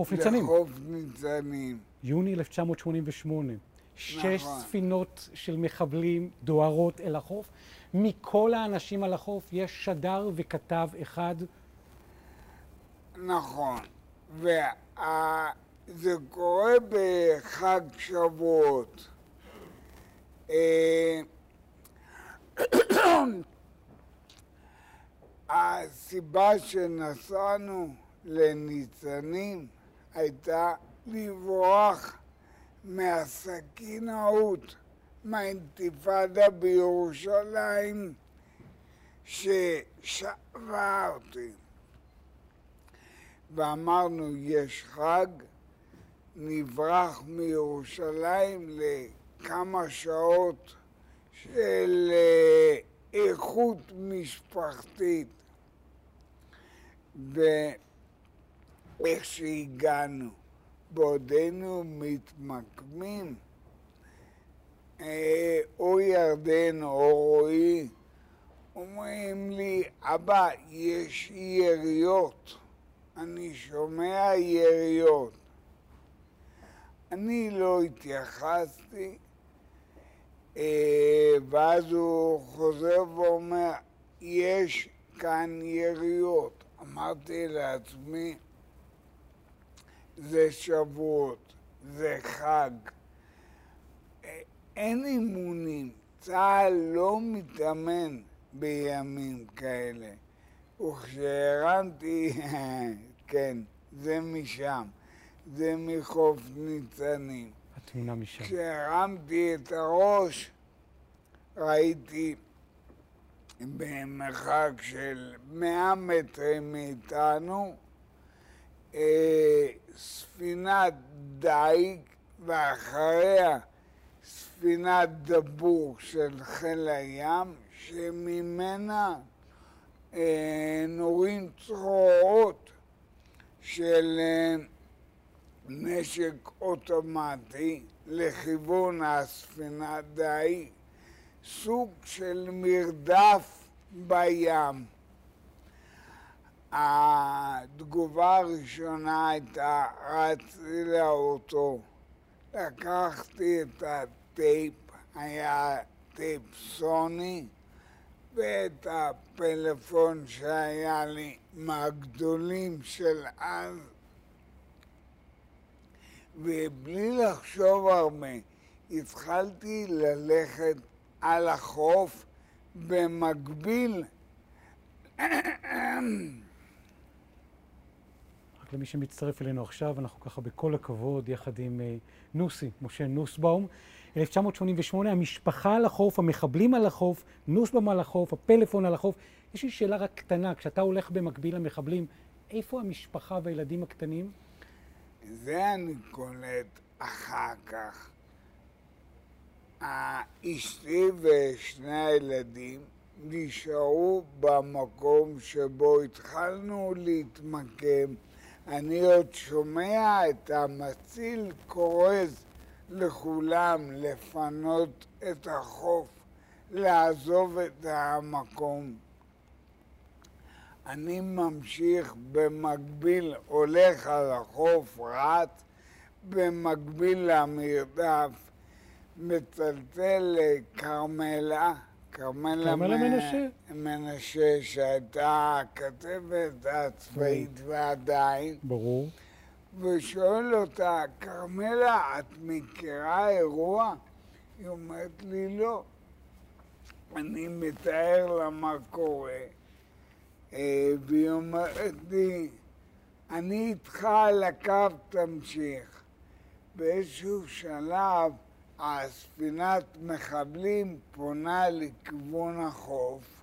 חוף ניצנים, לחוף ניצנים. יוני 1988. שש נכון. ספינות של מחבלים דוהרות אל החוף. מכל האנשים על החוף יש שדר וכתב אחד. נכון. וזה קורה בחג שבועות. אה, הסיבה שנסענו לניצנים הייתה לברוח מהסכינאות, מהאינתיפאדה בירושלים ששאבה אותי. ואמרנו, יש חג, נברח מירושלים לכמה שעות של אה, איכות משפחתית. ואיך שהגענו, בעודנו מתמקמים, אה, או ירדן או רועי, אומרים לי, אבא, יש יריות. אני שומע יריות. אני לא התייחסתי, אה, ואז הוא חוזר ואומר, יש כאן יריות. אמרתי לעצמי, זה שבועות, זה חג. אין אימונים, צה"ל לא מתאמן בימים כאלה. וכשהרמתי, כן, זה משם, זה מחוף ניצנים. התמונה משם. כשהרמתי את הראש, ראיתי במרחק של 100 מטרים מאיתנו אה, ספינת דייג ואחריה ספינת דבור של חיל הים שממנה אה, נורים צרורות של אה, נשק אוטומטי לכיוון הספינת דייג, סוג של מרדף בים. התגובה הראשונה הייתה, רצתי לאוטו, לקחתי את הטייפ, היה טייפ סוני, ואת הפלאפון שהיה לי מהגדולים של אז, ובלי לחשוב הרבה, התחלתי ללכת על החוף במקביל למי שמצטרף אלינו עכשיו, אנחנו ככה בכל הכבוד, יחד עם אה, נוסי, משה נוסבאום. 1988, המשפחה על החוף, המחבלים על החוף, נוסבאום על החוף, הפלאפון על החוף. יש לי שאלה רק קטנה, כשאתה הולך במקביל למחבלים, איפה המשפחה והילדים הקטנים? זה אני קולט אחר כך. אשתי ושני הילדים נשארו במקום שבו התחלנו להתמקם. אני עוד שומע את המציל כורז לכולם לפנות את החוף, לעזוב את המקום. אני ממשיך במקביל, הולך על החוף, רץ, במקביל למרדף, מצלצל לכרמלה, כרמלה מנשה. מנשה, שהייתה הכתבת הצבאית ועדיין, ברור. ושואל אותה, כרמלה, את מכירה אירוע? היא אומרת לי, לא. אני מתאר לה מה קורה, אה, והיא אומרת לי, אני איתך על הקו, תמשיך. באיזשהו שלב הספינת מחבלים פונה לכיוון החוף,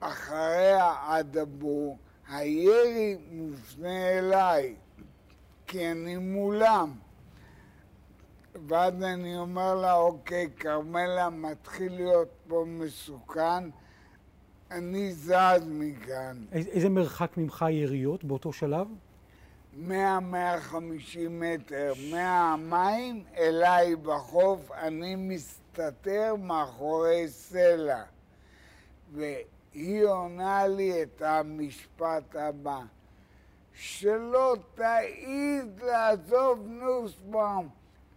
אחריה הדבור, הירי מופנה אליי, כי אני מולם. ואז אני אומר לה, אוקיי, כרמלה, מתחיל להיות פה מסוכן, אני זז מכאן. איזה, מרחק ממך היריות באותו שלב? 100-150 מטר מהמים אליי בחוף, אני מסתתר מאחורי סלע. והיא עונה לי את המשפט הבא: שלא תעיז לעזוב נוסבאום,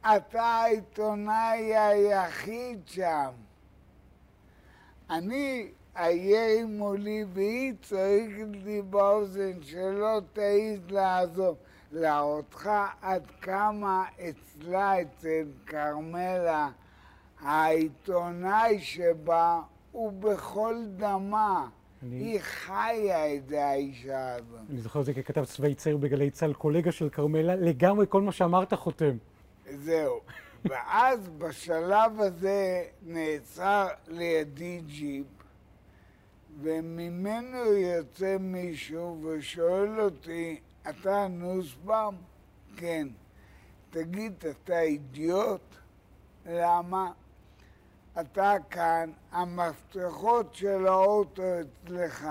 אתה העיתונאי היחיד שם. אני הירי מולי והיא צועקת לי באוזן שלא תעיז לעזוב. להראותך עד כמה אצלה, אצל כרמלה, העיתונאי שבה הוא בכל דמה. אני- היא חיה את זה, האישה הזאת. אני זוכר את זה ככתב צבאי צעיר בגלי צה"ל, קולגה של כרמלה, לגמרי כל מה שאמרת חותם. זהו. ואז בשלב הזה נעצר לידי ג'יפ, וממנו יוצא מישהו ושואל אותי, אתה נוסבאום? כן. תגיד, אתה אידיוט? למה? אתה כאן, המפתחות של האוטו אצלך,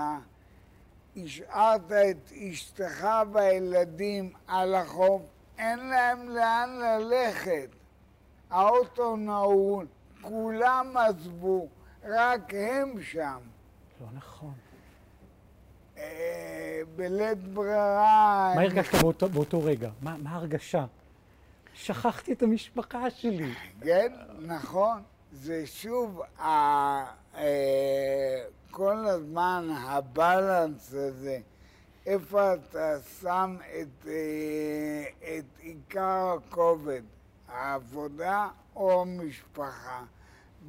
השארת את אשתך והילדים על החוף, אין להם לאן ללכת. האוטו נעול, כולם עזבו, רק הם שם. לא נכון. אה, בלית ברירה... מה הרגשת באותו, באותו רגע? מה, מה ההרגשה? שכחתי את המשפחה שלי. כן, נכון. זה שוב ה- אה, כל הזמן הבלנס הזה, איפה אתה שם את, אה, את עיקר הכובד, העבודה או המשפחה.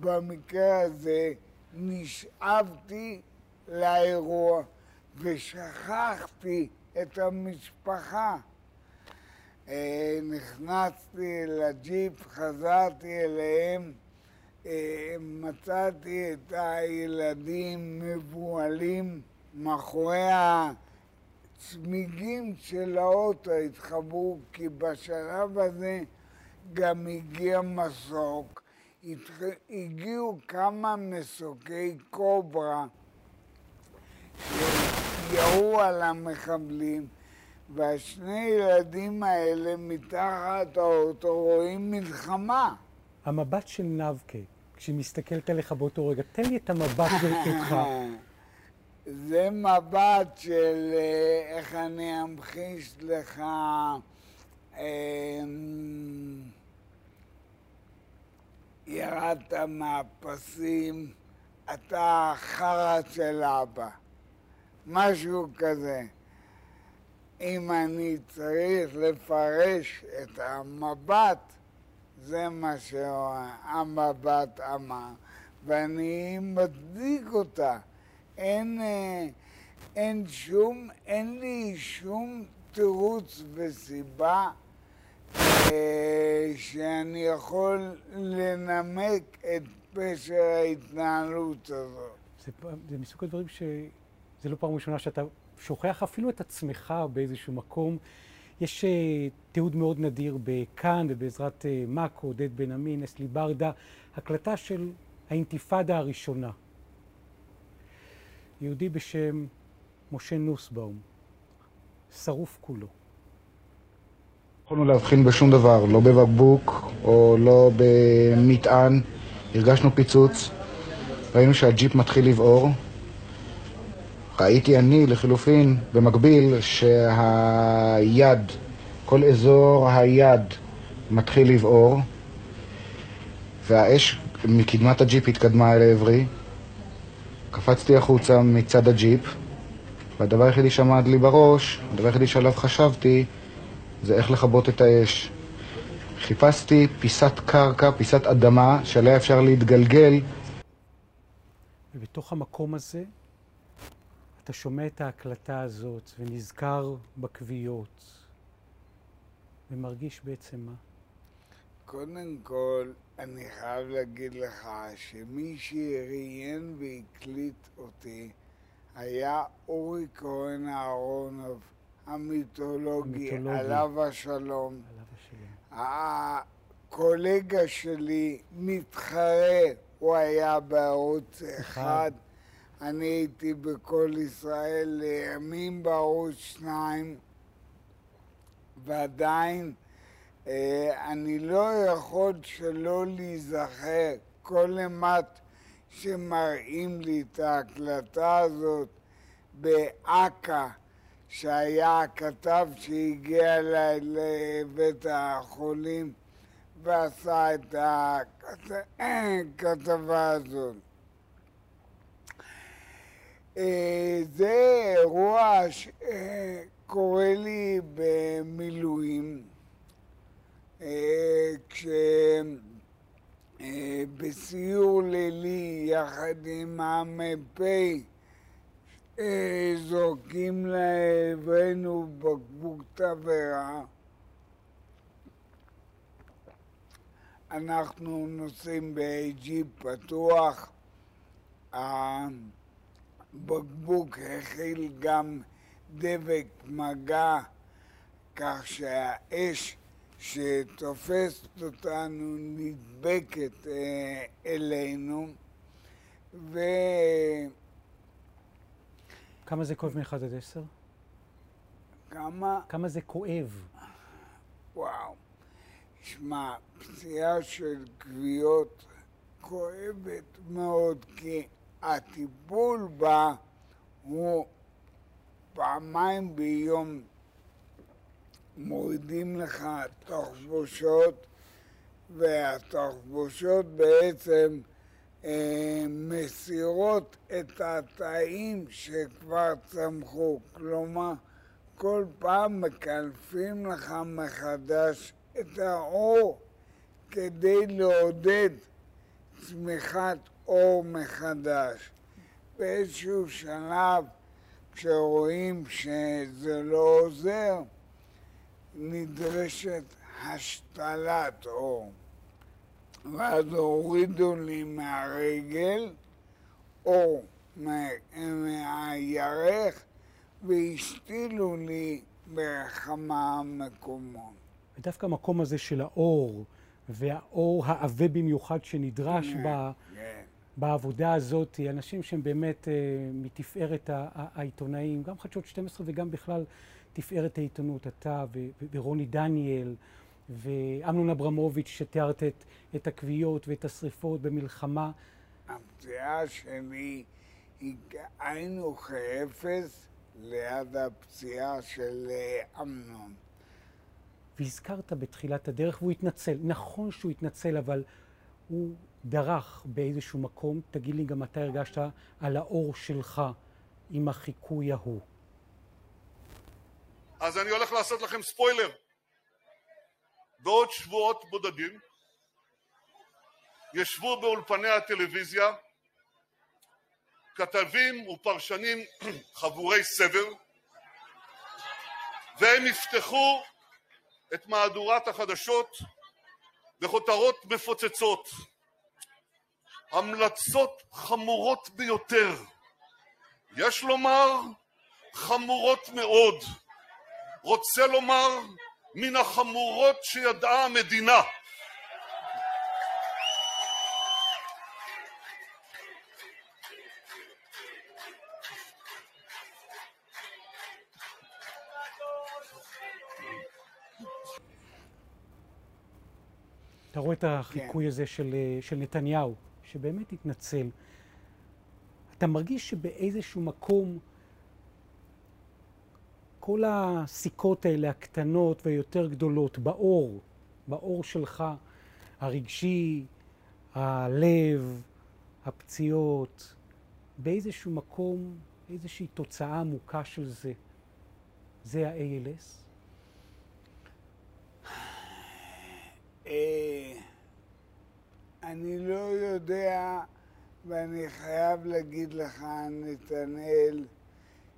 במקרה הזה נשאבתי לאירוע ושכחתי את המשפחה. אה, נכנסתי לג'יפ, חזרתי אליהם, אה, מצאתי את הילדים מבוהלים מאחורי הצמיגים של האוטו התחברו, כי בשלב הזה גם הגיע מסוק. הגיעו כמה מסוקי קוברה שירו על המחבלים, והשני ילדים האלה מתחת האוטו רואים מלחמה. המבט של נבקה, כשהיא מסתכלת עליך באותו רגע, תן לי את המבט שלך. זה מבט של אה, איך אני אמחיש לך אמ, ירדת מהפסים, אתה חרא של אבא, משהו כזה. אם אני צריך לפרש את המבט, זה מה שהמבט אמר, ואני מצדיק אותה. אין, אה, אין שום, אין לי שום תירוץ וסיבה שאני יכול לנמק את פשר ההתנהלות הזאת. זה, זה מסוג הדברים ש... זה לא פעם ראשונה שאתה שוכח אפילו את עצמך באיזשהו מקום. יש אה, תיעוד מאוד נדיר בכאן ובעזרת אה, מאקו, עודד בן עמי, נסלי ברדה, הקלטה של האינתיפאדה הראשונה. יהודי בשם משה נוסבאום, שרוף כולו. יכולנו להבחין בשום דבר, לא בבקבוק או לא במטען. הרגשנו פיצוץ, ראינו שהג'יפ מתחיל לבעור. ראיתי אני, לחילופין, במקביל, שהיד, כל אזור היד מתחיל לבעור, והאש מקדמת הג'יפ התקדמה אל עברי. קפצתי החוצה מצד הג'יפ, והדבר היחידי שעמד לי בראש, הדבר היחידי שעליו חשבתי, זה איך לכבות את האש. חיפשתי פיסת קרקע, פיסת אדמה, שעליה אפשר להתגלגל. ובתוך המקום הזה אתה שומע את ההקלטה הזאת ונזכר בכוויות ומרגיש בעצם מה? קודם כל, אני חייב להגיד לך שמי שראיין והקליט אותי היה אורי כהן אהרונוב, המיתולוגי, המיתולוגי. עליו השלום. עליו השלום. הקולגה שלי מתחרה, הוא היה בערוץ אחד. אחד, אני הייתי בכל ישראל לימים בערוץ שניים, ועדיין אה, אני לא יכול שלא להיזכר כל אימת שמראים לי את ההקלטה הזאת באכ"א, שהיה הכתב שהגיע אליי לבית החולים ועשה את הכתבה הזאת. אה, זה אירוע שקורה לי במילואים, אה, כשבסיור לילי יחד עם המ"פ אה, זורקים לעברנו בקבוק תבערה. אנחנו נוסעים בג'יפ פתוח. הבקבוק הכיל גם דבק מגע, כך שהאש שתופסת אותנו נדבקת אה, אלינו, וכמה כמה זה כואב מ-1 עד 10? כמה זה כואב? וואו. שמע, פציעה של כוויות כואבת מאוד, כי הטיפול בה הוא פעמיים ביום מורידים לך תחבושות והתחבושות בעצם מסירות את התאים שכבר צמחו. כלומר, כל פעם מקלפים לך מחדש את האור כדי לעודד צמיחת אור מחדש. באיזשהו שלב, כשרואים שזה לא עוזר, נדרשת השתלת אור. ואז הורידו לי מהרגל אור מהירך והשתילו לי בכמה מקומות. ודווקא המקום הזה של האור, והאור העבה במיוחד שנדרש כן, ב, כן. בעבודה הזאת, אנשים שהם באמת אה, מתפארת העיתונאים, גם חדשות 12 וגם בכלל תפארת העיתונות, אתה ורוני דניאל ואמנון אברמוביץ', שתיארת את, את הכוויות ואת השריפות במלחמה. הפציעה שלי היא היינו כאפס ליד הפציעה של אה, אמנון. והזכרת בתחילת הדרך, והוא התנצל. נכון שהוא התנצל, אבל הוא דרך באיזשהו מקום. תגיד לי גם אתה הרגשת על האור שלך עם החיקוי ההוא. אז אני הולך לעשות לכם ספוילר. בעוד שבועות בודדים ישבו באולפני הטלוויזיה כתבים ופרשנים חבורי סבר והם יפתחו את מהדורת החדשות בכותרות מפוצצות המלצות חמורות ביותר. יש לומר חמורות מאוד. רוצה לומר מן החמורות שידעה המדינה. אתה רואה את החיקוי הזה של, אה, של נתניהו, שבאמת התנצל. אתה מרגיש שבאיזשהו מקום כל הסיכות האלה, הקטנות והיותר גדולות, באור, באור שלך, הרגשי, הלב, הפציעות, באיזשהו מקום, איזושהי תוצאה עמוקה של זה, זה ה-ALS? אה, אני לא יודע, ואני חייב להגיד לך, נתנאל,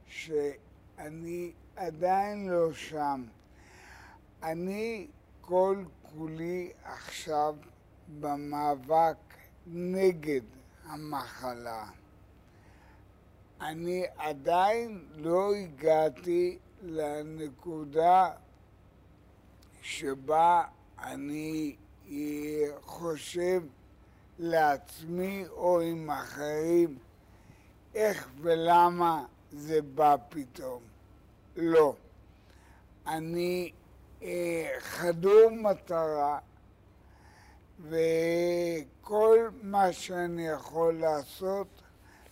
שאני עדיין לא שם. אני כל כולי עכשיו במאבק נגד המחלה. אני עדיין לא הגעתי לנקודה שבה אני חושב לעצמי או עם אחרים איך ולמה זה בא פתאום. לא. אני אה, חדור מטרה וכל מה שאני יכול לעשות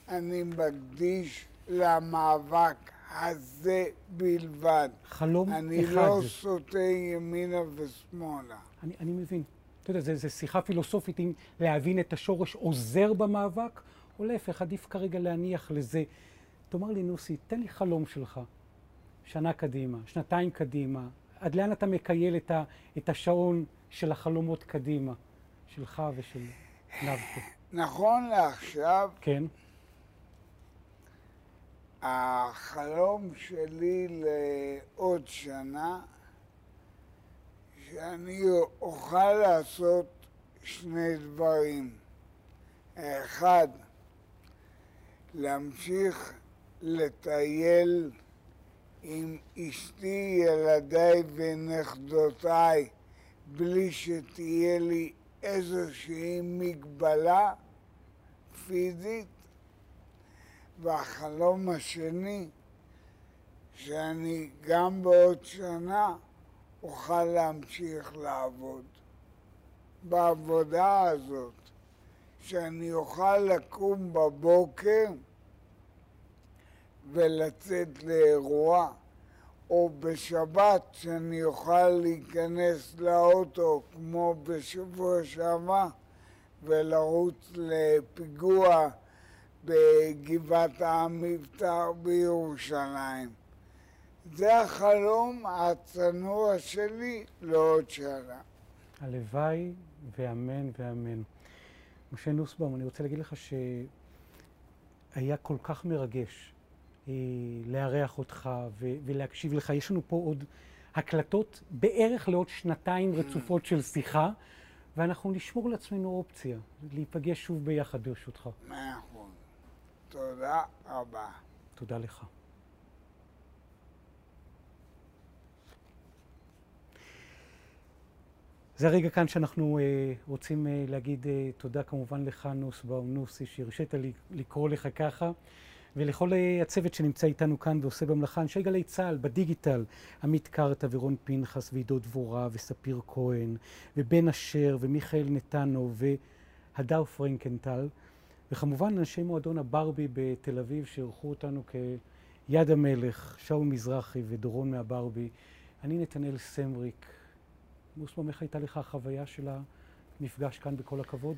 אני מקדיש למאבק הזה בלבד. חלום אני אחד. לא סוטה ימינה ושמאלה. אני, אני מבין. אתה יודע, זו שיחה פילוסופית אם להבין את השורש עוזר במאבק, או להפך, עדיף כרגע להניח לזה. תאמר לי, נוסי, תן לי חלום שלך. שנה קדימה, שנתיים קדימה. עד לאן אתה מקייל את, ה, את השעון של החלומות קדימה, שלך ושל נבקו? נכון לעכשיו, כן? החלום שלי לעוד שנה, שאני אוכל לעשות שני דברים. האחד, להמשיך לטייל עם אשתי, ילדיי ונכדותיי בלי שתהיה לי איזושהי מגבלה פיזית, והחלום השני, שאני גם בעוד שנה אוכל להמשיך לעבוד. בעבודה הזאת, שאני אוכל לקום בבוקר ולצאת לאירוע, או בשבת שאני אוכל להיכנס לאוטו כמו בשבוע שעבר ולרוץ לפיגוע בגבעת המבטר בירושלים. זה החלום הצנוע שלי לעוד שנה. הלוואי ואמן ואמן. משה נוסבאום, אני רוצה להגיד לך שהיה כל כך מרגש לארח אותך ו- ולהקשיב לך. יש לנו פה עוד הקלטות בערך לעוד שנתיים רצופות של שיחה, ואנחנו נשמור לעצמנו אופציה, להיפגש שוב ביחד ברשותך. מאה אחוז. תודה רבה. תודה לך. זה הרגע כאן שאנחנו אה, רוצים אה, להגיד אה, תודה כמובן לך, נוסבאום נוסי, שהרשית לי לקרוא לך ככה, ולכל הצוות שנמצא איתנו כאן ועושה במלאכה, אנשי גלי צה"ל, בדיגיטל, עמית קרתא ורון פנחס ועידו דבורה וספיר כהן ובן אשר ומיכאל נתנו והדר פרנקנטל, וכמובן אנשי מועדון הברבי בתל אביב שאירחו אותנו כיד המלך, שאול מזרחי ודורון מהברבי. אני נתנאל סמריק. מוסבאום, איך הייתה לך החוויה של המפגש כאן בכל הכבוד?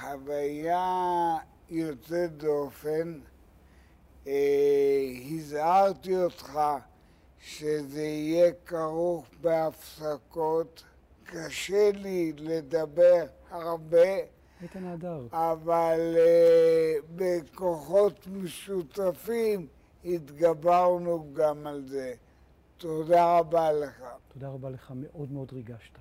חוויה יוצאת דופן. אה, הזהרתי אותך שזה יהיה כרוך בהפסקות. קשה לי לדבר הרבה, היית נהדר. אבל אה, בכוחות משותפים התגברנו גם על זה. תודה רבה לך. תודה רבה לך, מאוד מאוד ריגשת.